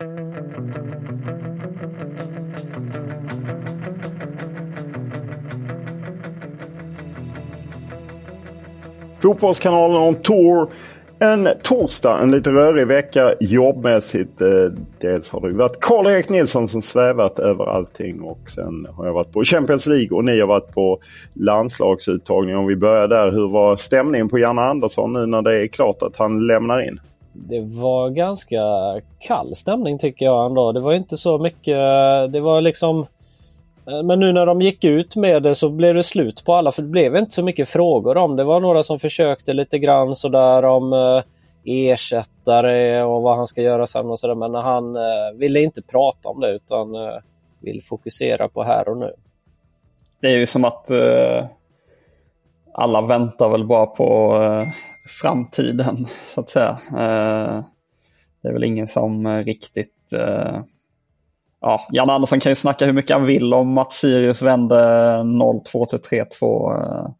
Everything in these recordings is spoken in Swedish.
Fotbollskanalen on tour. En torsdag, en lite rörig vecka jobbmässigt. Eh, dels har det varit Karl-Erik Nilsson som svävat över allting och sen har jag varit på Champions League och ni har varit på landslagsuttagning. Om vi börjar där, hur var stämningen på Janne Andersson nu när det är klart att han lämnar in? Det var ganska kall stämning tycker jag ändå. Det var inte så mycket, eh, det var liksom eh, men nu när de gick ut med det så blev det slut på alla för det blev inte så mycket frågor om det. var några som försökte lite grann sådär om eh, ersättare och vad han ska göra sen och sådär. Men han ville inte prata om det utan vill fokusera på här och nu. Det är ju som att alla väntar väl bara på framtiden så att säga. Eh, det är väl ingen som riktigt eh, ja, Jan Andersson kan ju snacka hur mycket han vill om att Sirius vände 0-2 till 3-2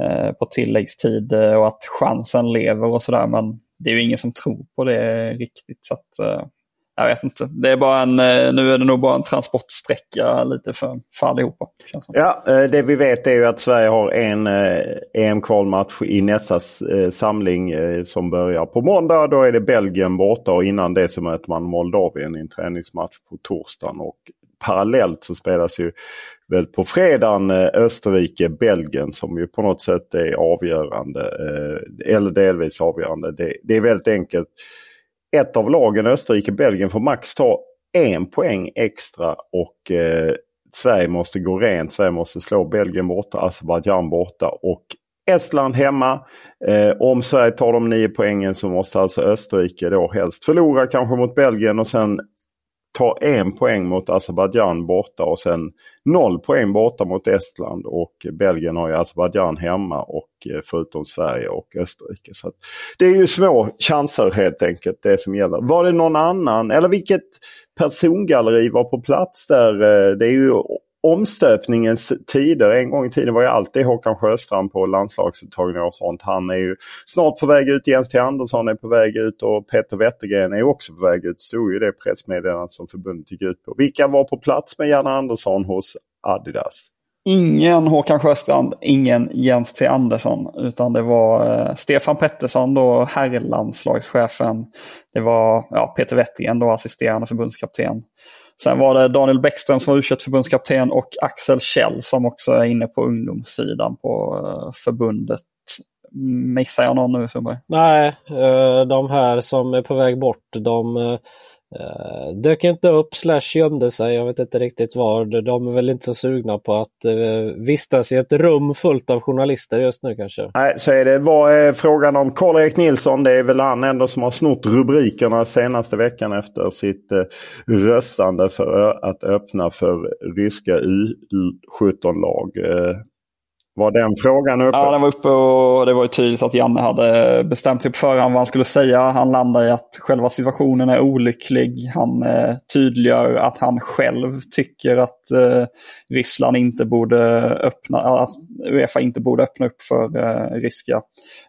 eh, på tilläggstid och att chansen lever och sådär. Men det är ju ingen som tror på det riktigt. Så att, jag vet inte. Det är bara en, eh, nu är det nog bara en transportsträcka lite för, för allihopa. Ja, eh, det vi vet är ju att Sverige har en eh, EM-kvalmatch i nästa samling som börjar på måndag. Då är det Belgien borta och innan det så möter man Moldavien i en träningsmatch på torsdagen. Och parallellt så spelas ju väl på fredagen Österrike-Belgien som ju på något sätt är avgörande. Eller delvis avgörande. Det, det är väldigt enkelt ett av lagen, Österrike-Belgien, får max ta en poäng extra och eh, Sverige måste gå rent. Sverige måste slå Belgien borta, Azerbajdzjan borta och Estland hemma. Eh, om Sverige tar de nio poängen så måste alltså Österrike då helst förlora kanske mot Belgien och sen ta en poäng mot Azerbajdzjan borta och sen noll poäng borta mot Estland. Och Belgien har ju Azerbajdzjan hemma och eh, förutom Sverige och Österrike. Så Det är ju små chanser helt enkelt det som gäller. Var det någon annan eller vilket persongalleri var på plats där? Eh, det är ju omstöpningens tider. En gång i tiden var ju alltid Håkan Sjöstrand på landslagsuttagningar och sånt. Han är ju snart på väg ut. Jens T Andersson är på väg ut och Peter Wettergren är också på väg ut. stod ju det pressmeddelandet som förbundet gick ut på. Vilka var på plats med Janne Andersson hos Adidas? Ingen Håkan Sjöstrand, ingen Jens T Andersson. Utan det var eh, Stefan Pettersson, då herrlandslagschefen. Det var ja, Peter Wettergren, då assisterande förbundskapten. Sen var det Daniel Bäckström som var u förbundskapten och Axel Kjell som också är inne på ungdomssidan på eh, förbundet. Missar jag någon nu Sundberg? Nej, eh, de här som är på väg bort de eh, Uh, dök inte upp slash gömde sig. Jag vet inte riktigt var. De är väl inte så sugna på att uh, vistas i ett rum fullt av journalister just nu kanske. Nej, så är det. Vad är frågan om Karl-Erik Nilsson? Det är väl han ändå som har snott rubrikerna senaste veckan efter sitt uh, röstande för att öppna för ryska U17-lag. Var den frågan uppe? Ja, den var uppe och det var ju tydligt att Janne hade bestämt sig på förhand vad han skulle säga. Han landar i att själva situationen är olycklig. Han eh, tydliggör att han själv tycker att eh, Ryssland inte borde öppna, att Uefa inte borde öppna upp för eh, ryska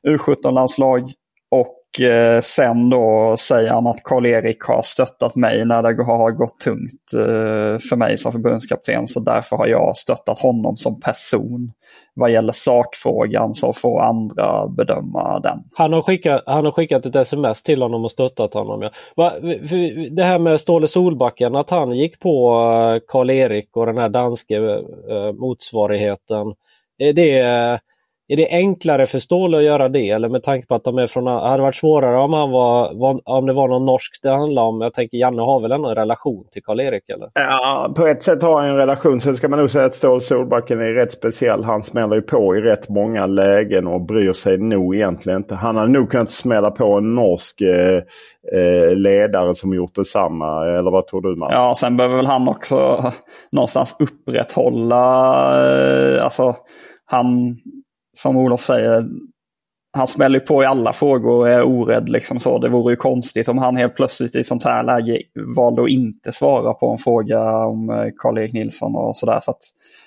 U17-landslag. Och Eh, sen då säger han att Karl-Erik har stöttat mig när det har gått tungt eh, för mig som förbundskapten. Så därför har jag stöttat honom som person. Vad gäller sakfrågan så får andra bedöma den. Han har skickat, han har skickat ett sms till honom och stöttat honom. Ja. Va, det här med Ståle Solbacken, att han gick på eh, Karl-Erik och den här danske eh, motsvarigheten. Är det är det enklare för Ståhle att göra det? Eller med tanke på att de är från... hade det varit svårare om, han var, om det var någon norsk det handlade om? Jag tänker Janne har väl ändå en relation till Karl-Erik? eller? Ja, på ett sätt har han en relation. Sen ska man nog säga att Ståhl Solbacken är rätt speciell. Han smäller ju på i rätt många lägen och bryr sig nog egentligen inte. Han hade nog kunnat smälla på en norsk eh, eh ledare som gjort detsamma. Eller vad tror du Martin? Ja, sen behöver väl han också någonstans upprätthålla... Eh, alltså, han som Olof säger, han smäller på i alla frågor och är orädd. Liksom så. Det vore ju konstigt om han helt plötsligt i sånt här läge valde att inte svara på en fråga om eh, Karl-Erik Nilsson och sådär. Så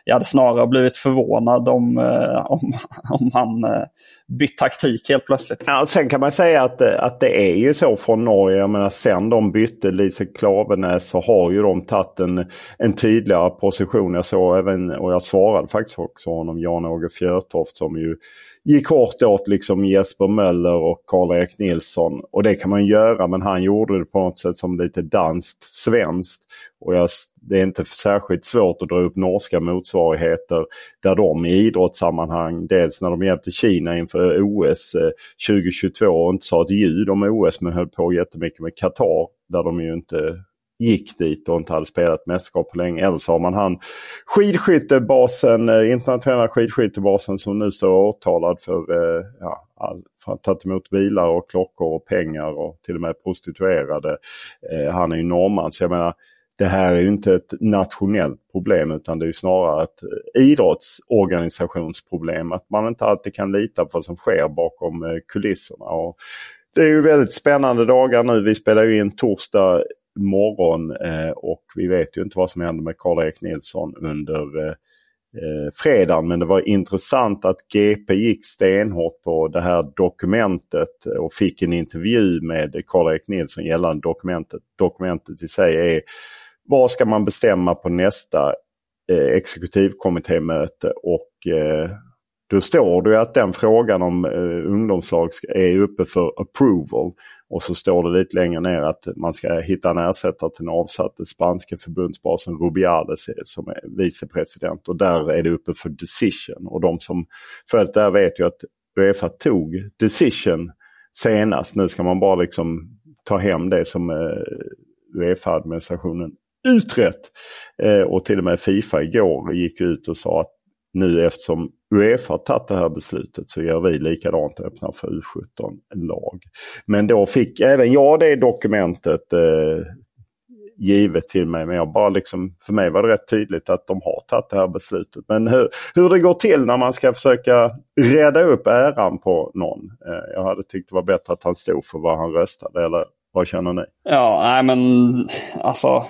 jag hade snarare blivit förvånad om, eh, om, om han eh, bytt taktik helt plötsligt. Ja, sen kan man säga att, eh, att det är ju så från Norge. Jag menar sen de bytte Lise Klavenäs så har ju de tagit en, en tydligare position. Jag såg även, och jag svarade faktiskt också honom, Jan-Åge Fjörtoft som ju gick hårt åt liksom Jesper Möller och Karl-Erik Nilsson. Och det kan man göra men han gjorde det på något sätt som lite danskt svenskt. Och jag, det är inte särskilt svårt att dra upp norska motsvarigheter där de i idrottssammanhang, dels när de hjälpte Kina inför OS 2022 eh, och inte sa ett ljud om OS men höll på jättemycket med Qatar där de ju inte gick dit och inte hade spelat mästerskap på länge. Eller så har man han skidskyttebasen, eh, internationella skidskyttebasen som nu står åtalad för, eh, ja, för att ha tagit emot bilar och klockor och pengar och till och med prostituerade. Han är ju norrman så jag menar det här är ju inte ett nationellt problem utan det är snarare ett eh, idrottsorganisationsproblem. Att man inte alltid kan lita på vad som sker bakom eh, kulisserna. Och det är ju väldigt spännande dagar nu. Vi spelar ju in torsdag morgon eh, och vi vet ju inte vad som händer med Karl-Erik Nilsson under eh, fredagen. Men det var intressant att GP gick stenhårt på det här dokumentet och fick en intervju med Karl-Erik Nilsson gällande dokumentet. Dokumentet i sig är vad ska man bestämma på nästa eh, exekutivkommittémöte och eh, då står det att den frågan om eh, ungdomslag är uppe för approval. Och så står det lite längre ner att man ska hitta en ersättare till den avsatte spanske förbundsbasen Rubiales eh, som är vicepresident. Och där är det uppe för decision. Och de som följt det här vet ju att Uefa tog decision senast. Nu ska man bara liksom ta hem det som eh, Uefa-administrationen utrett. Eh, och till och med Fifa igår gick ut och sa att nu eftersom Uefa har tagit det här beslutet så gör vi likadant och öppnar för U17-lag. Men då fick även jag det dokumentet eh, givet till mig. Men jag bara liksom, för mig var det rätt tydligt att de har tagit det här beslutet. Men hur, hur det går till när man ska försöka rädda upp äran på någon. Eh, jag hade tyckt det var bättre att han stod för vad han röstade. Eller vad känner ni? Ja, nej men alltså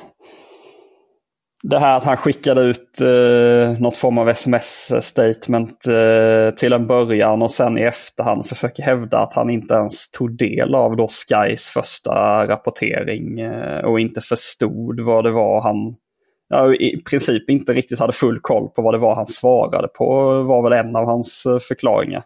det här att han skickade ut eh, något form av sms-statement eh, till en början och sen i efterhand försöker hävda att han inte ens tog del av då Skys första rapportering eh, och inte förstod vad det var han ja, i princip inte riktigt hade full koll på vad det var han svarade på var väl en av hans eh, förklaringar.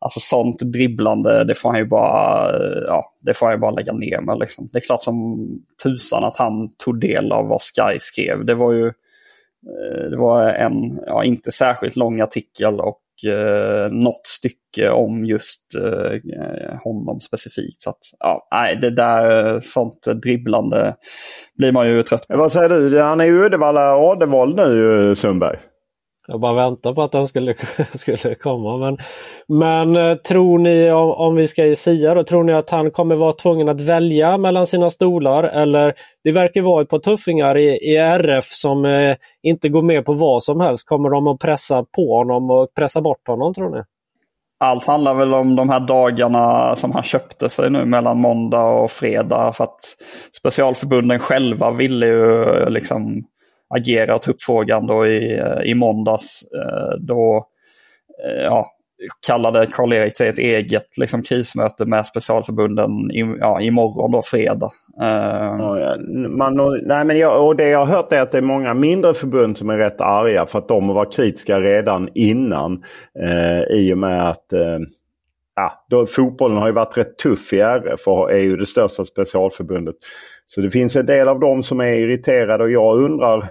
Alltså sånt dribblande, det får han ju bara, eh, ja, det får han ju bara lägga ner med. Liksom. Det är klart som tusan att han tog del av vad Sky skrev. Det var ju eh, det var en, ja, inte särskilt lång artikel och eh, något stycke om just eh, honom specifikt. Så att, ja, nej, det där eh, sånt dribblande blir man ju trött på. Vad säger du? Han är ju Uddevalla Adevold nu, Sundberg. Jag bara väntar på att den skulle, skulle komma. Men, men eh, tror ni, om, om vi ska sia då, tror ni att han kommer vara tvungen att välja mellan sina stolar? Eller det verkar vara ett par tuffingar i, i RF som eh, inte går med på vad som helst. Kommer de att pressa på honom och pressa bort honom tror ni? Allt handlar väl om de här dagarna som han köpte sig nu mellan måndag och fredag. För att specialförbunden själva ville ju liksom agera frågan då i, eh, i måndags. Eh, då eh, ja, kallade Karl-Erik till ett eget liksom, krismöte med specialförbunden i, ja, imorgon då, fredag. Uh... Man, nej, men jag, och det jag har hört är att det är många mindre förbund som är rätt arga för att de var kritiska redan innan. Eh, I och med att eh, ja, då, fotbollen har ju varit rätt tuff i RF och är ju det största specialförbundet. Så det finns en del av dem som är irriterade och jag undrar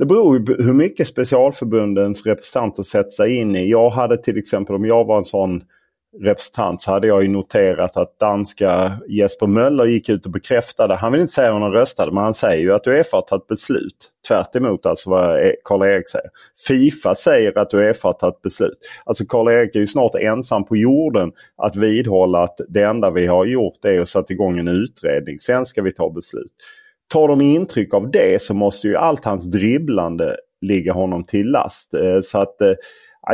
det beror ju hur mycket specialförbundens representanter sätter sig in i. Jag hade till exempel om jag var en sån representant så hade jag ju noterat att danska Jesper Möller gick ut och bekräftade. Han vill inte säga hur han röstade men han säger ju att Uefa har tagit beslut. Tvärt emot alltså vad e- Karl-Erik säger. Fifa säger att Uefa har tagit beslut. Alltså Karl-Erik är ju snart ensam på jorden att vidhålla att det enda vi har gjort är att sätta igång en utredning. Sen ska vi ta beslut. Tar de intryck av det så måste ju allt hans dribblande ligga honom till last. Eh, så att eh,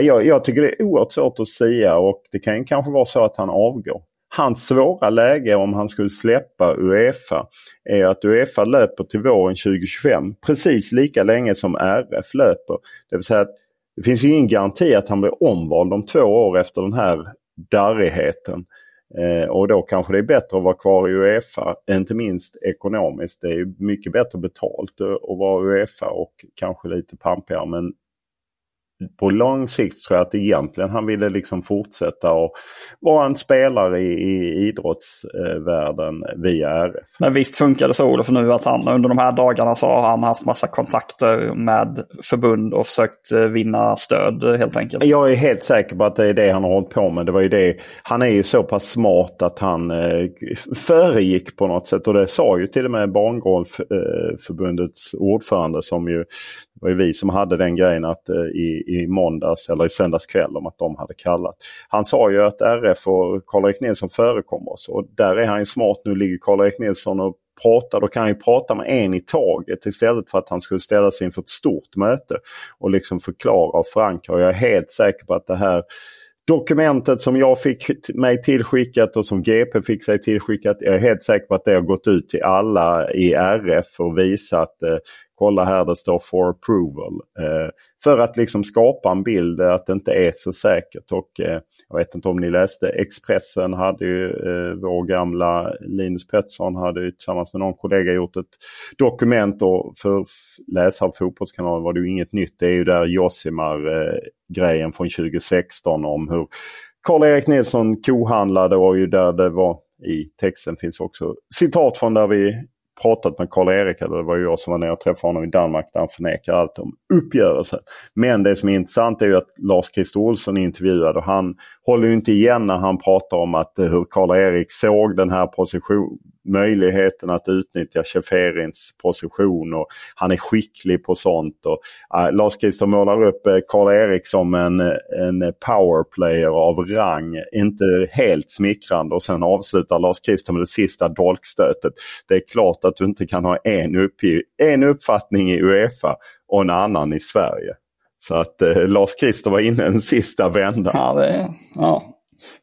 jag, jag tycker det är oerhört svårt att säga och det kan kanske vara så att han avgår. Hans svåra läge om han skulle släppa Uefa är att Uefa löper till våren 2025 precis lika länge som RF löper. Det vill säga att det finns ju ingen garanti att han blir omvald om två år efter den här darrigheten. Eh, och då kanske det är bättre att vara kvar i Uefa, inte minst ekonomiskt. Det är mycket bättre betalt att vara Uefa och kanske lite pampigare. Men på lång sikt tror jag att egentligen han ville liksom fortsätta och vara en spelare i, i idrottsvärlden via RF. Men visst funkar det så Olof nu att han under de här dagarna så har han haft massa kontakter med förbund och försökt eh, vinna stöd helt enkelt? Jag är helt säker på att det är det han har hållit på med. Det var ju det. Han är ju så pass smart att han eh, föregick på något sätt och det sa ju till och med Barngolfförbundets eh, ordförande som ju det var ju vi som hade den grejen att eh, i, i måndags eller i söndags kväll om att de hade kallat. Han sa ju att RF och Karl-Erik Nilsson förekommer oss och där är han ju smart. Nu ligger Karl-Erik Nilsson och pratar. Då kan han ju prata med en i taget istället för att han skulle ställa sig inför ett stort möte och liksom förklara och förankra. Och jag är helt säker på att det här dokumentet som jag fick mig tillskickat och som GP fick sig tillskickat. Jag är helt säker på att det har gått ut till alla i RF och visat eh, kolla här det står for approval. Eh, för att liksom skapa en bild att det inte är så säkert. Och eh, jag vet inte om ni läste Expressen hade ju eh, vår gamla Linus Pettersson hade ju tillsammans med någon kollega gjort ett dokument och för läsare av Fotbollskanalen var det ju inget nytt. Det är ju där Josimar eh, grejen från 2016 om hur Karl-Erik Nilsson kohandlade och ju där det var i texten finns också citat från där vi pratat med Karl-Erik, eller det var jag som var nere och träffade honom i Danmark, där han förnekar allt om uppgörelsen. Men det som är intressant är ju att Lars-Christer Olsson är intervjuad och han håller ju inte igen när han pratar om att eh, hur Karl-Erik såg den här position, möjligheten att utnyttja Cheferins position och han är skicklig på sånt. Och, äh, Lars-Christer målar upp äh, Karl-Erik som en, en powerplayer av rang, inte helt smickrande och sen avslutar Lars-Christer med det sista dolkstötet. Det är klart att du inte kan ha en, en uppfattning i Uefa och en annan i Sverige. Så att äh, eh, Lars-Christer var inne en sista vända. Ja, det, ja,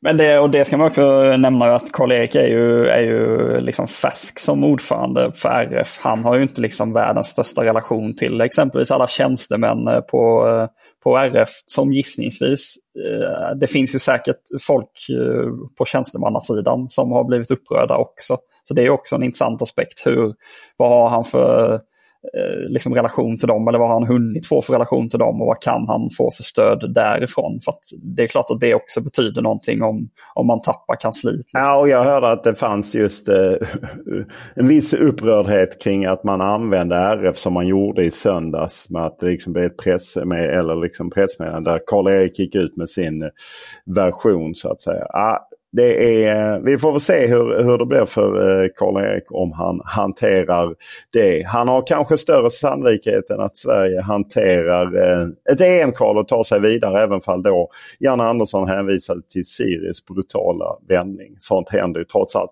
men det, och det ska man också nämna att Karl-Erik är ju, är ju liksom färsk som ordförande för RF. Han har ju inte liksom världens största relation till exempelvis alla tjänstemän eh, på, eh, på RF som gissningsvis. Eh, det finns ju säkert folk på tjänstemannasidan som har blivit upprörda också. Så det är också en intressant aspekt. Hur, vad har han för Eh, liksom relation till dem eller vad har han hunnit få för relation till dem och vad kan han få för stöd därifrån. För det är klart att det också betyder någonting om, om man tappar kansliet. Liksom. Ja, och jag hörde att det fanns just eh, en viss upprördhet kring att man använde RF som man gjorde i söndags med att det liksom blev ett press eller liksom pressmeddelande där Karl-Erik gick ut med sin eh, version så att säga. Ah, det är, eh, vi får väl se hur, hur det blir för eh, Karl-Erik om han hanterar det. Han har kanske större sannolikhet än att Sverige hanterar eh, ett EM-kval och tar sig vidare även fall då Janne Andersson hänvisade till Siris brutala vändning. Sånt händer ju trots allt.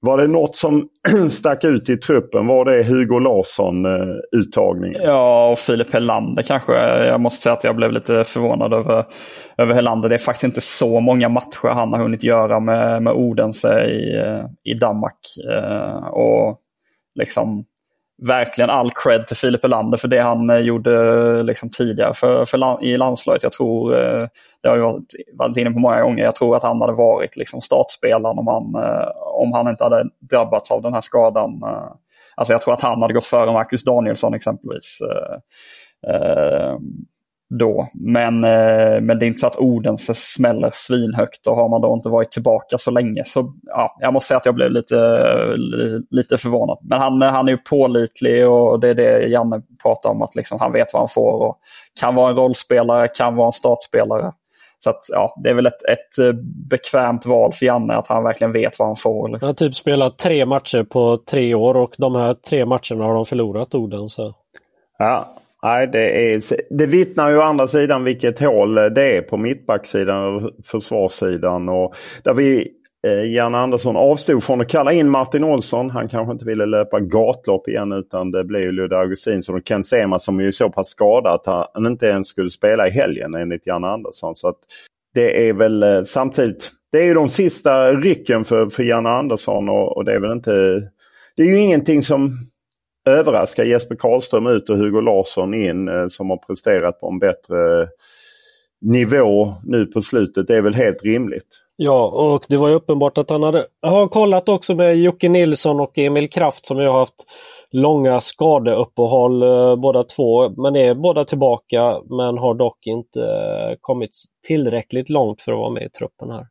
Var det något som stack ut i truppen? Var det Hugo Larsson-uttagningen? Ja, och Filip Helander kanske. Jag måste säga att jag blev lite förvånad över, över Helander. Det är faktiskt inte så många matcher han har hunnit göra med, med Odense i, eh, i Danmark. Eh, och liksom verkligen all cred till Filip Helander för det han eh, gjorde eh, liksom tidigare för, för, i landslaget. Jag tror, eh, det har jag varit, varit inne på många gånger, jag tror att han hade varit liksom startspelaren om han, eh, om han inte hade drabbats av den här skadan. Eh. Alltså jag tror att han hade gått före Marcus Danielsson exempelvis eh, då. Men, eh, men det är inte så att Odense smäller svinhögt och har man då inte varit tillbaka så länge så ja, jag måste säga att jag blev lite, lite förvånad. Men han, han är ju pålitlig och det är det Janne pratar om att liksom han vet vad han får och kan vara en rollspelare, kan vara en startspelare. Så att, ja, det är väl ett, ett eh, bekvämt val för Janne att han verkligen vet vad han får. Liksom. Han har typ spelat tre matcher på tre år och de här tre matcherna har de förlorat Odense. Ja, Nej, det, är, det vittnar ju å andra sidan vilket hål eh, det är på mittbacksidan och försvarssidan. Och där vi, eh, Janne Andersson avstod från att kalla in Martin Olsson. Han kanske inte ville löpa gatlopp igen utan det blev Ludde Augustinsson och Ken Sema som är så pass skadad att han inte ens skulle spela i helgen enligt Janne Andersson. Så att det är väl eh, samtidigt, det är ju de sista rycken för, för Janne Andersson och, och det är väl inte... Det är ju ingenting som överraska Jesper Karlström ut och Hugo Larsson in eh, som har presterat på en bättre eh, nivå nu på slutet. Det är väl helt rimligt. Ja, och det var ju uppenbart att han hade har kollat också med Jocke Nilsson och Emil Kraft som ju har haft långa skadeuppehåll eh, båda två. Men är båda tillbaka men har dock inte eh, kommit tillräckligt långt för att vara med i truppen här.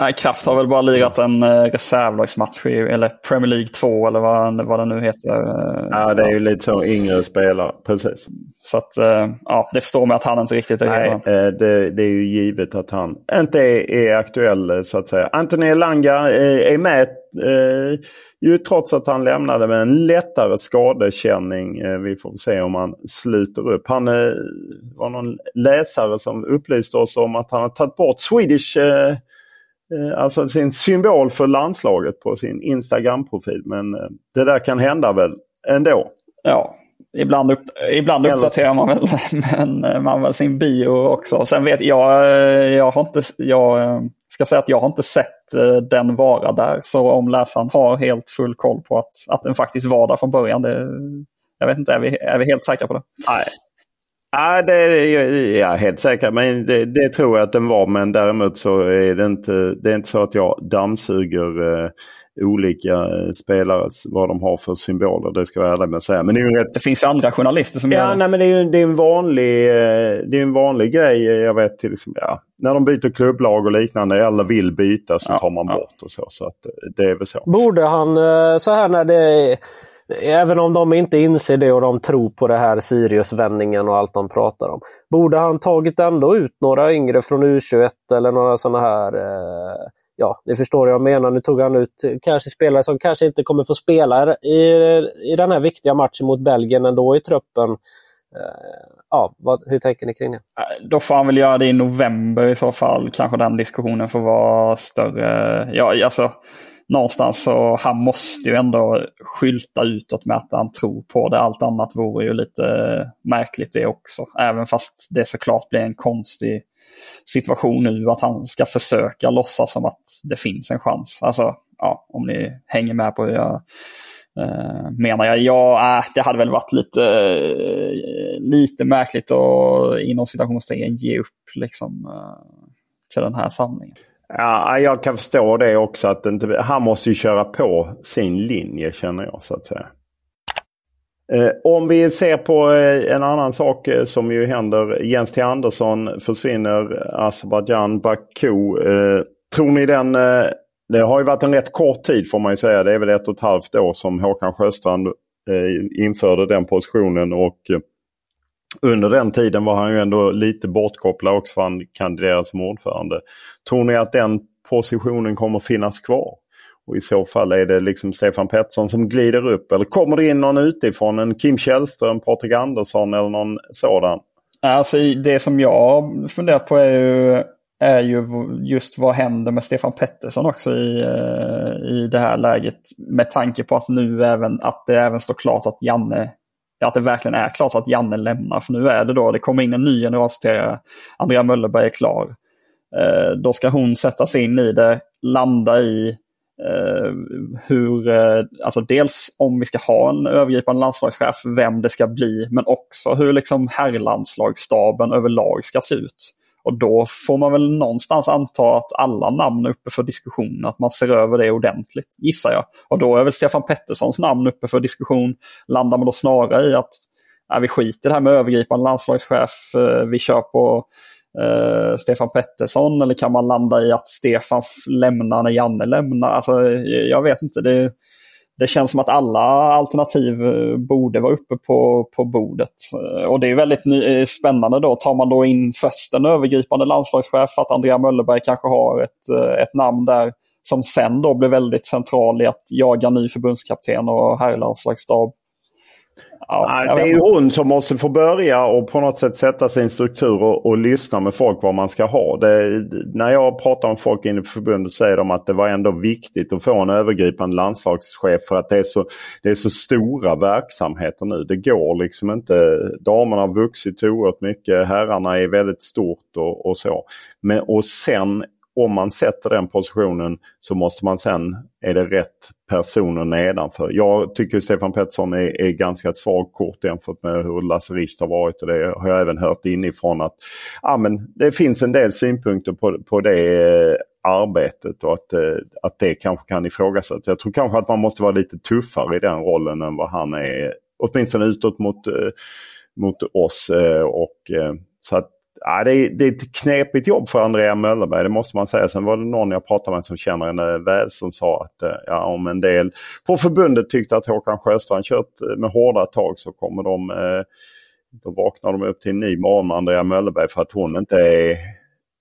Nej, Kraft har väl bara lirat en eh, reservlagsmatch, eller Premier League 2 eller vad, vad det nu heter. Ja, det är ju lite så yngre spelare, precis. Så att, eh, ja, det förstår mig att han inte riktigt är Nej. Eh, det, det, är ju givet att han inte är, är aktuell så att säga. Anthony Elanga är med ju trots att han lämnade med en lättare skadekänning. Vi får se om han sluter upp. Han var någon läsare som upplyste oss om att han har tagit bort Swedish Eh, alltså sin symbol för landslaget på sin Instagram-profil. Men eh, det där kan hända väl ändå. Ja, ibland, upp, ibland uppdaterar man väl men eh, man väl sin bio också. Sen vet jag, jag har inte, jag ska säga att jag har inte sett den vara där. Så om läsaren har helt full koll på att, att den faktiskt var där från början. Det, jag vet inte, är vi, är vi helt säkra på det? Nej, Ja, det är jag helt säker men det, det, tror jag att den var. Men däremot så är det inte, det är inte så att jag dammsuger eh, olika eh, spelare, vad de har för symboler. Det ska jag vara ärlig med att säga. Men det, är rätt... det finns ju andra journalister som ja, gör det. Nej, men det är ju det är en, vanlig, eh, det är en vanlig grej. Jag vet till exempel, ja, när de byter klubblag och liknande. Alla vill byta så ja, tar man ja. bort och så. Så att eh, det är väl så. Borde han så här när det Även om de inte inser det och de tror på det här Sirius-vändningen och allt de pratar om. Borde han tagit ändå ut några yngre från U21 eller några sådana här eh, ja, ni förstår vad jag menar. Nu tog han ut kanske spelare som kanske inte kommer få spela i, i den här viktiga matchen mot Belgien ändå i truppen. Eh, ja, vad, hur tänker ni kring det? Eh, då får han väl göra det i november i så fall. Kanske den diskussionen får vara större. Ja, alltså, någonstans så han måste ju ändå skylta utåt med att han tror på det. Allt annat vore ju lite eh, märkligt det också. Även fast det såklart blir en konstig situation nu att han ska försöka låtsas som att det finns en chans. Alltså, ja, om ni hänger med på hur jag eh, menar. Jag, ja, äh, det hade väl varit lite, eh, lite märkligt att inom citationstecken ge upp liksom, eh, till den här samlingen. Ja, jag kan förstå det också. att inte, Han måste ju köra på sin linje känner jag så att säga. Eh, om vi ser på eh, en annan sak eh, som ju händer. Jens T Andersson försvinner. Azerbajdzjan, Baku. Eh, tror ni den... Eh, det har ju varit en rätt kort tid får man ju säga. Det är väl ett och ett halvt år som Håkan Sjöstrand eh, införde den positionen. och under den tiden var han ju ändå lite bortkopplad också för han kandiderade som ordförande. Tror ni att den positionen kommer finnas kvar? Och i så fall är det liksom Stefan Pettersson som glider upp eller kommer det in någon utifrån? En Kim Källström, Patrik Andersson eller någon sådan? Alltså det som jag funderat på är ju, är ju just vad händer med Stefan Pettersson också i, eh, i det här läget. Med tanke på att nu även, att det även står klart att Janne att det verkligen är klart att Janne lämnar. För nu är det då, det kommer in en ny generalsekreterare. Andrea Möllerberg är klar. Eh, då ska hon sätta sig in i det, landa i Eh, hur, eh, alltså dels om vi ska ha en övergripande landslagschef, vem det ska bli, men också hur liksom herrlandslagsstaben överlag ska se ut. Och då får man väl någonstans anta att alla namn är uppe för diskussion, att man ser över det ordentligt, gissar jag. Och då är väl Stefan Petterssons namn uppe för diskussion. Landar man då snarare i att ja, vi skiter i det här med övergripande landslagschef, eh, vi kör på Uh, Stefan Pettersson eller kan man landa i att Stefan lämnar när Janne lämnar? Alltså, jag vet inte. Det, det känns som att alla alternativ eh, borde vara uppe på, på bordet. Eh, och det är väldigt ny, eh, spännande då. Tar man då in först en övergripande landslagschef att Andrea Möllerberg kanske har ett, ett namn där som sen då blir väldigt central i att jaga ny förbundskapten och herrlandslagsstab Ja, det är ju hon som måste få börja och på något sätt sätta sin struktur och, och lyssna med folk vad man ska ha. Det, när jag pratar om folk inne på förbundet säger de att det var ändå viktigt att få en övergripande landslagschef för att det är så, det är så stora verksamheter nu. Det går liksom inte. Damerna har vuxit oerhört mycket. Herrarna är väldigt stort och, och så. Men, och sen om man sätter den positionen så måste man sen, är det rätt personer nedanför. Jag tycker Stefan Pettersson är, är ganska svag kort jämfört med hur Lasse Rist har varit. Och det har jag även hört inifrån att ja, men det finns en del synpunkter på, på det eh, arbetet och att, eh, att det kanske kan ifrågasättas. Jag tror kanske att man måste vara lite tuffare i den rollen än vad han är. Åtminstone utåt mot, eh, mot oss. och så att ja, det, är, det är ett knepigt jobb för Andrea Möllerberg, det måste man säga. Sen var det någon jag pratade med som känner henne väl som sa att eh, ja, om en del på förbundet tyckte att Håkan Sjöstrand kört eh, med hårda tag så kommer de eh, då vaknar de upp till en ny morgon med Andrea Möllerberg för att hon inte är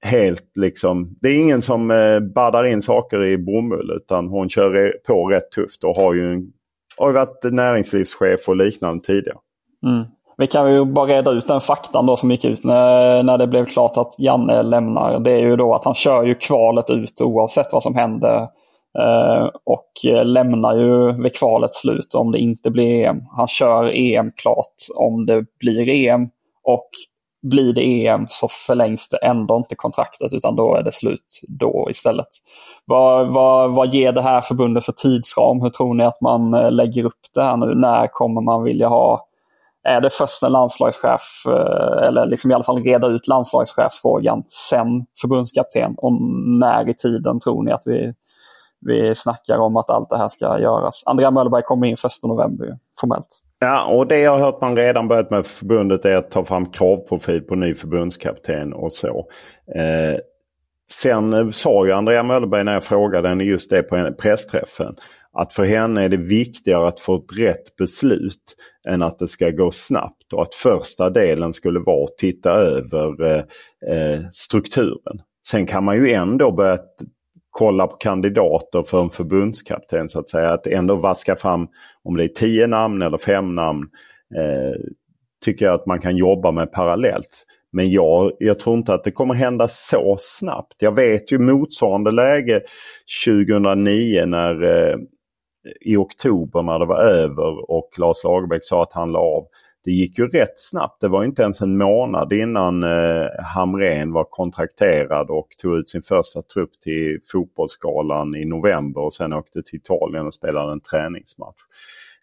helt liksom... Det är ingen som eh, baddar in saker i bomull utan hon kör på rätt tufft och har ju, har ju varit näringslivschef och liknande tidigare. Mm. Vi kan ju bara reda ut den faktan då som gick ut när, när det blev klart att Janne lämnar. Det är ju då att han kör ju kvalet ut oavsett vad som händer. Eh, och lämnar ju vid kvalets slut om det inte blir EM. Han kör EM klart om det blir EM. Och blir det EM så förlängs det ändå inte kontraktet utan då är det slut då istället. Vad, vad, vad ger det här förbundet för tidsram? Hur tror ni att man eh, lägger upp det här nu? När kommer man vilja ha är det först en landslagschef, eh, eller liksom i alla fall reda ut landslagschefsfrågan, sen förbundskapten? Och när i tiden tror ni att vi, vi snackar om att allt det här ska göras? Andrea Möllberg kommer in 1 november formellt. Ja, och det jag har hört man redan börjat med förbundet är att ta fram kravprofil på ny förbundskapten och så. Eh, sen sa ju Andrea Möllberg när jag frågade henne just det på pressträffen att för henne är det viktigare att få ett rätt beslut än att det ska gå snabbt. Och att första delen skulle vara att titta över eh, eh strukturen. Sen kan man ju ändå börja kolla på kandidater för en förbundskapten så att säga. Att ändå vaska fram om det är tio namn eller fem namn. Eh, tycker jag att man kan jobba med parallellt. Men jag, jag tror inte att det kommer hända så snabbt. Jag vet ju motsvarande läge 2009 när eh, i oktober när det var över och Lars Lagerbäck sa att han la av. Det gick ju rätt snabbt. Det var inte ens en månad innan eh, Hamrén var kontrakterad och tog ut sin första trupp till fotbollsskalan i november och sen åkte till Italien och spelade en träningsmatch.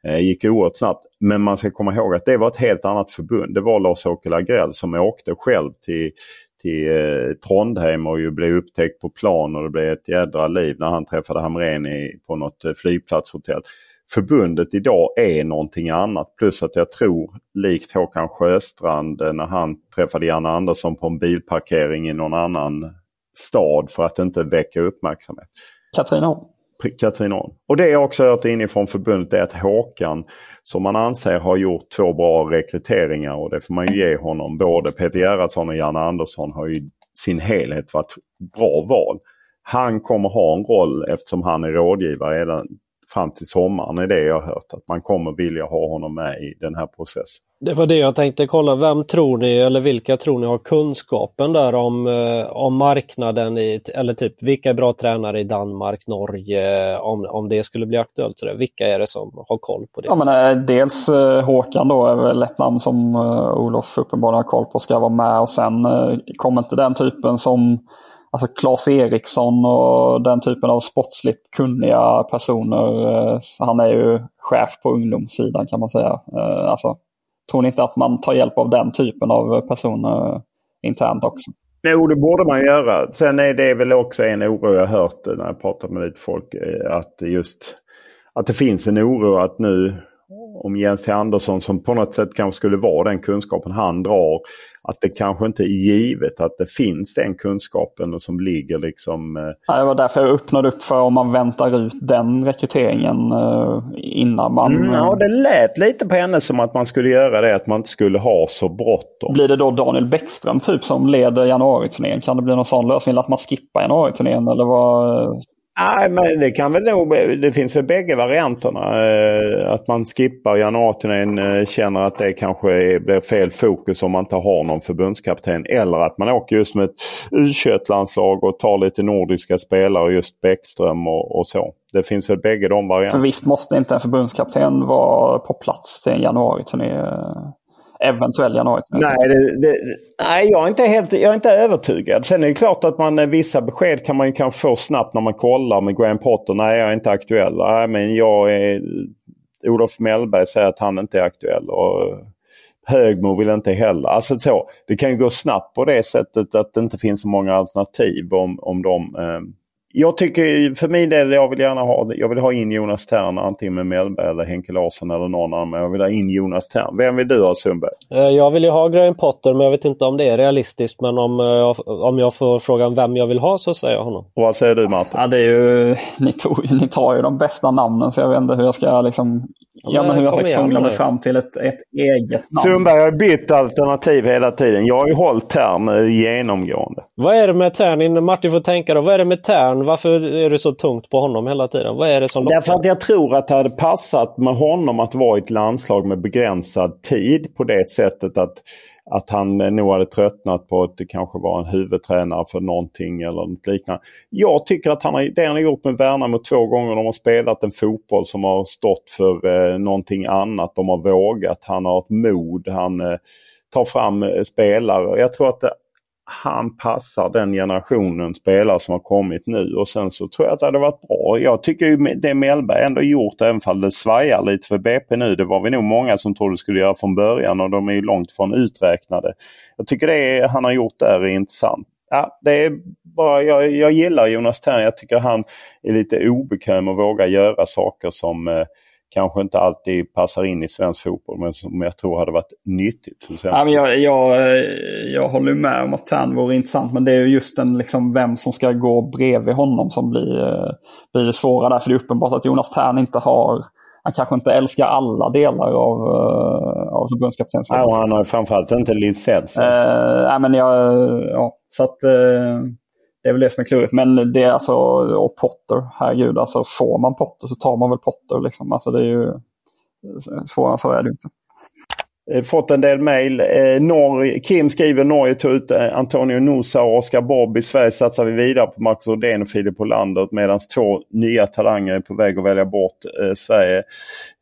Eh, gick oerhört snabbt. Men man ska komma ihåg att det var ett helt annat förbund. Det var Lars-Åke Lagrell som åkte själv till, till eh, Trondheim och ju blev upptäckt på plan och det blev ett jädra liv när han träffade Hamrén i, på något eh, flygplatshotell. Förbundet idag är någonting annat. Plus att jag tror, likt Håkan Sjöstrand eh, när han träffade Janne Andersson på en bilparkering i någon annan stad för att inte väcka uppmärksamhet. Katrineholm. Katrineholm. Och det jag också hört inifrån förbundet är att Håkan, som man anser har gjort två bra rekryteringar och det får man ju ge honom. Både Peter Gerhardsson och Janne Andersson har ju sin helhet varit bra val. Han kommer ha en roll eftersom han är rådgivare redan fram till sommaren är det jag har hört. Att man kommer vilja ha honom med i den här processen. Det var det jag tänkte kolla. Vem tror ni eller vilka tror ni har kunskapen där om, eh, om marknaden i, eller typ vilka är bra tränare i Danmark, Norge om, om det skulle bli aktuellt? Så. Vilka är det som har koll på det? Ja, men, eh, dels eh, Håkan då är väl ett namn som eh, Olof uppenbarligen har koll på ska vara med och sen eh, kommer inte den typen som alltså Claes Eriksson och den typen av sportsligt kunniga personer. Eh, han är ju chef på ungdomssidan kan man säga. Eh, alltså, tror ni inte att man tar hjälp av den typen av personer eh, internt också? Jo, det borde man göra. Sen är det väl också en oro jag hört när jag pratat med lite folk. Att just att det finns en oro att nu om Jens T Andersson som på något sätt kanske skulle vara den kunskapen han drar. Att det kanske inte är givet att det finns den kunskapen som ligger liksom... Eh... Det var därför jag öppnade upp för om man väntar ut den rekryteringen eh, innan man... Mm, ja, det lät lite på henne som att man skulle göra det, att man inte skulle ha så bråttom. Blir det då Daniel Bäckström typ som leder januariturnén? Kan det bli någon sån lösning? Att man skippar januariturnén? Eller vad... Nej, men det kan väl nog, det finns väl bägge varianterna. Eh, att man skippar januariturnén, eh, känner att det kanske blir fel fokus om man inte har någon förbundskapten. Eller att man åker just med ett u landslag och tar lite nordiska spelare, just Bäckström och, och, så. Det finns väl bägge de varianterna. För visst måste inte en förbundskapten vara på plats till en januariturné? Eventuell januari. Nej, det, det, nej jag, är inte helt, jag är inte övertygad. Sen är det klart att man, eh, vissa besked kan man ju kanske få snabbt när man kollar med Graham Potter. Nej, jag är inte aktuell. Nej, men jag är... Olof Mellberg säger att han inte är aktuell. Och Högmo vill inte heller. Alltså så, det kan ju gå snabbt på det sättet att det inte finns så många alternativ om, om de eh, jag tycker för min del, jag vill gärna ha, jag vill ha in Jonas Tern antingen med Mellberg eller Henke Larsson eller någon annan. Men jag vill ha in Jonas Tern. Vem vill du ha Sundberg? Eh, jag vill ju ha Graham Potter men jag vet inte om det är realistiskt. Men om jag, eh, om jag får frågan vem jag vill ha så säger jag honom. Och vad säger du Martin? Ja, det är ju, ni, tog, ni tar ju de bästa namnen så jag vet inte hur jag ska liksom Ja, men hur jag ska krångla mig fram till ett, ett eget namn. Sundberg har bytt alternativ hela tiden. Jag har ju hållit Tern eh, genomgående. Vad är det med Tern? Martin får tänka då. Vad är det med Tern? Varför är det så tungt på honom hela tiden? Vad är det som Därför att jag tror att det hade passat med honom att vara i ett landslag med begränsad tid på det sättet att att han nog hade tröttnat på att det kanske var en huvudtränare för någonting eller något liknande. Jag tycker att han har, det han har gjort med Värnamo två gånger, de har spelat en fotboll som har stått för eh, någonting annat. De har vågat, han har ett mod, han eh, tar fram eh, spelare. Jag tror att det, han passar den generationen spelare som har kommit nu. Och sen så tror jag att det hade varit bra. Jag tycker ju det Mellberg ändå gjort, även fall det svajar lite för BP nu. Det var vi nog många som trodde skulle göra från början och de är ju långt från uträknade. Jag tycker det han har gjort där är intressant. Ja, det är bara, jag, jag gillar Jonas Thern. Jag tycker han är lite obekväm och vågar göra saker som eh, kanske inte alltid passar in i svensk fotboll men som jag tror hade varit nyttigt för svensk ja, men jag, jag, jag håller med om att Tern vore intressant men det är just den, liksom, vem som ska gå bredvid honom som blir, eh, blir det svåra där. För det är uppenbart att Jonas Tern inte har han kanske inte älskar alla delar av, uh, av förbundskaptenskapet. Ja, han har framförallt inte licens. Uh, nej, men jag, ja, så att, uh, det är väl det som är klurigt. Men det är alltså, och Potter, herregud, alltså får man Potter så tar man väl Potter. Liksom. Alltså det är ju, svårare så är det inte. Fått en del mejl. Eh, Kim skriver Norge tog ut eh, Antonio Nusa och Oscar Bob. I Sverige satsar vi vidare på Marcus Odén och Filip Olander medan två nya talanger är på väg att välja bort eh, Sverige.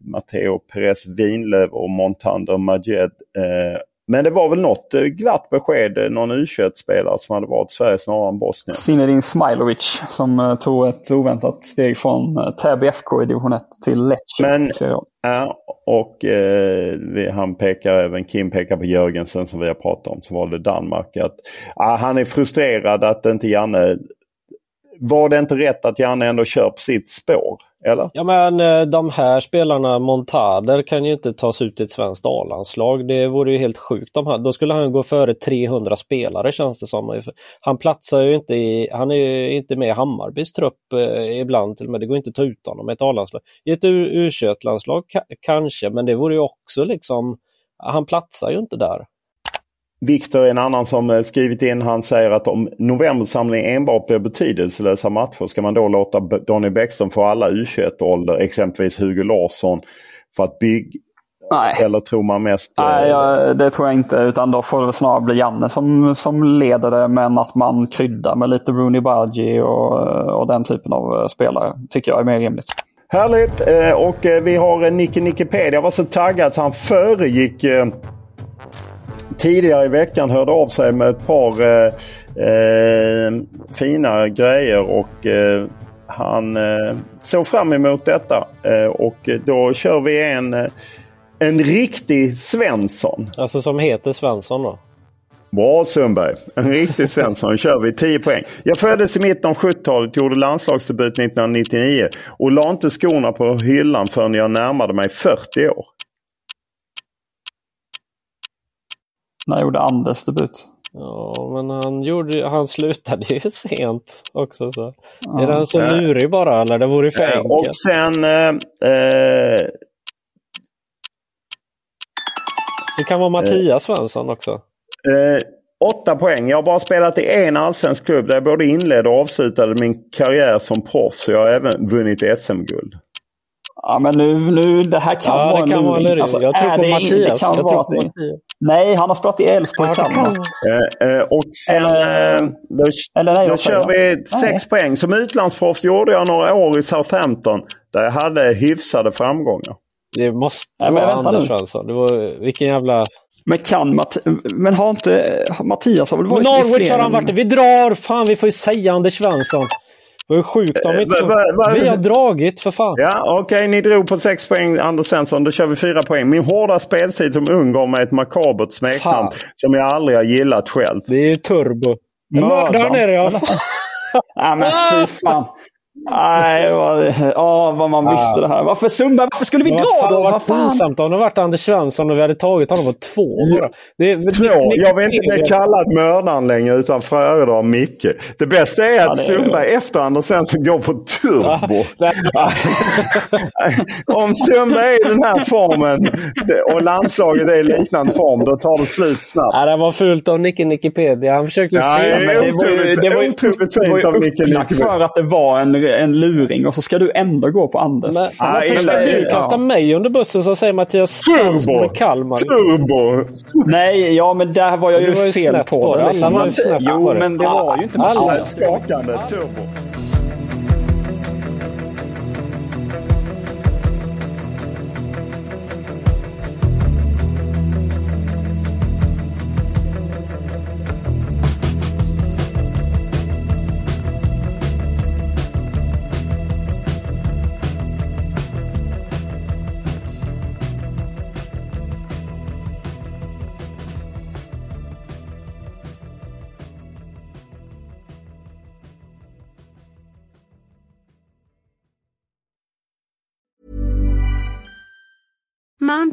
Matteo Perez Winlöv och Montander Majed. Eh, men det var väl något eh, glatt besked, eh, någon u spelare som hade varit Sverige snarare än Bosnien. Zinedine Smailovic som uh, tog ett oväntat steg från Täby FK i division 1 till Lecce. Men, ja, och eh, vi, han pekar även, Kim pekar på Jörgensen som vi har pratat om, som valde Danmark. Att, ah, han är frustrerad att inte Janne... Var det inte rätt att Janne ändå kör på sitt spår? Eller? Ja men eh, de här spelarna, Montader, kan ju inte tas ut i ett svenskt A-landslag. Det vore ju helt sjukt. De då skulle han gå före 300 spelare känns det som. Han platsar ju inte i, han är ju inte med i Hammarbys trupp eh, ibland till och med. Det går inte att ta ut honom i ett A-landslag. I ett U21-landslag kanske, men det vore ju också liksom, han platsar ju inte där. Viktor är en annan som eh, skrivit in. Han säger att om novembersamlingen enbart blir betydelselösa matcher ska man då låta Donny Bäckström få alla U21-ålder, exempelvis Hugo Larsson, för att bygga Nej. Eller tror man mest... Nej, eh, jag, det tror jag inte. Utan då får det snarare bli Janne som, som leder det. Men att man kryddar med lite Rooney Bargi och, och den typen av eh, spelare tycker jag är mer rimligt. Härligt! Och vi har Nicke Nickepedia. var så taggad så han föregick tidigare i veckan hörde av sig med ett par eh, eh, fina grejer och eh, han eh, såg fram emot detta. Eh, och då kör vi en, eh, en riktig Svensson. Alltså som heter Svensson då? Bra Sundberg! En riktig Svensson. kör vi 10 poäng. Jag föddes i mitten av 70-talet, gjorde landslagsdebut 1999 och la inte skorna på hyllan förrän jag närmade mig 40 år. När gjorde Anders debut? Ja, men han, gjorde, han slutade ju sent också. Så. Ja. Är den så lurig bara eller? Det vore för enkelt. Och sen... Eh, det kan vara Mattias Svensson också. Eh, åtta poäng. Jag har bara spelat i en allsvensk klubb där jag både inledde och avslutade min karriär som proffs. Jag har även vunnit SM-guld. Ja men nu, nu det här kan ja, vara det kan en luring. Alltså, jag tror på det, Mattias. Det jag tror på Mattias. Nej, han har spelat i Elfsborg ja, eh, eh, Och sen eller, eh, då, eller nej, då kör vi sex poäng. Som utlandsproffs gjorde jag några år i Southampton där jag hade hyfsade framgångar. Det måste Nej, vara Anders Svensson. Det var, vilken jävla... Men kan Matt Men har inte Mattias har väl varit men Norwich har han varit Vi drar! Fan, vi får ju säga Anders Svensson. Det var ju sjukt om inte så... Vi har dragit för fan. Ja, okej. Okay, ni drog på 6 poäng, Anders Svensson. Då kör vi 4 poäng. Min hårda speltid som ung gav mig ett makabert smeknamn som jag aldrig har gillat själv. Det är ju turbo. Mördaren är det alltså. ja, men fy fan. Nej, vad, åh, vad man visste det här. Varför Sundberg? Varför skulle vi dra då? Det hade varit pinsamt om det varit Anders Svensson och vi hade tagit honom på två. Det, två? jag vill inte bli kallad mördaren längre utan föredrar Micke. Det bästa är att ja, Sundberg efter Anders Svensson går på turbo. om Sundberg är i den här formen och landslaget är i liknande form, då tar det slut snabbt. Ja, det var fult av Nicke Nickepedia. Han försökte ja, säga... Det, det, det var ju otroligt fint av Nicke Nickepedia. för att det var en en luring och så ska du ändå gå på Anders. Men, varför ska du kasta mig under bussen så säger Mattias Turbo! med Kalmar? Turbo! Nej, ja men där var jag ju, var ju fel på. på det. Alla var ju snett Jo, men det var ju inte Mattias. Skakande turbo.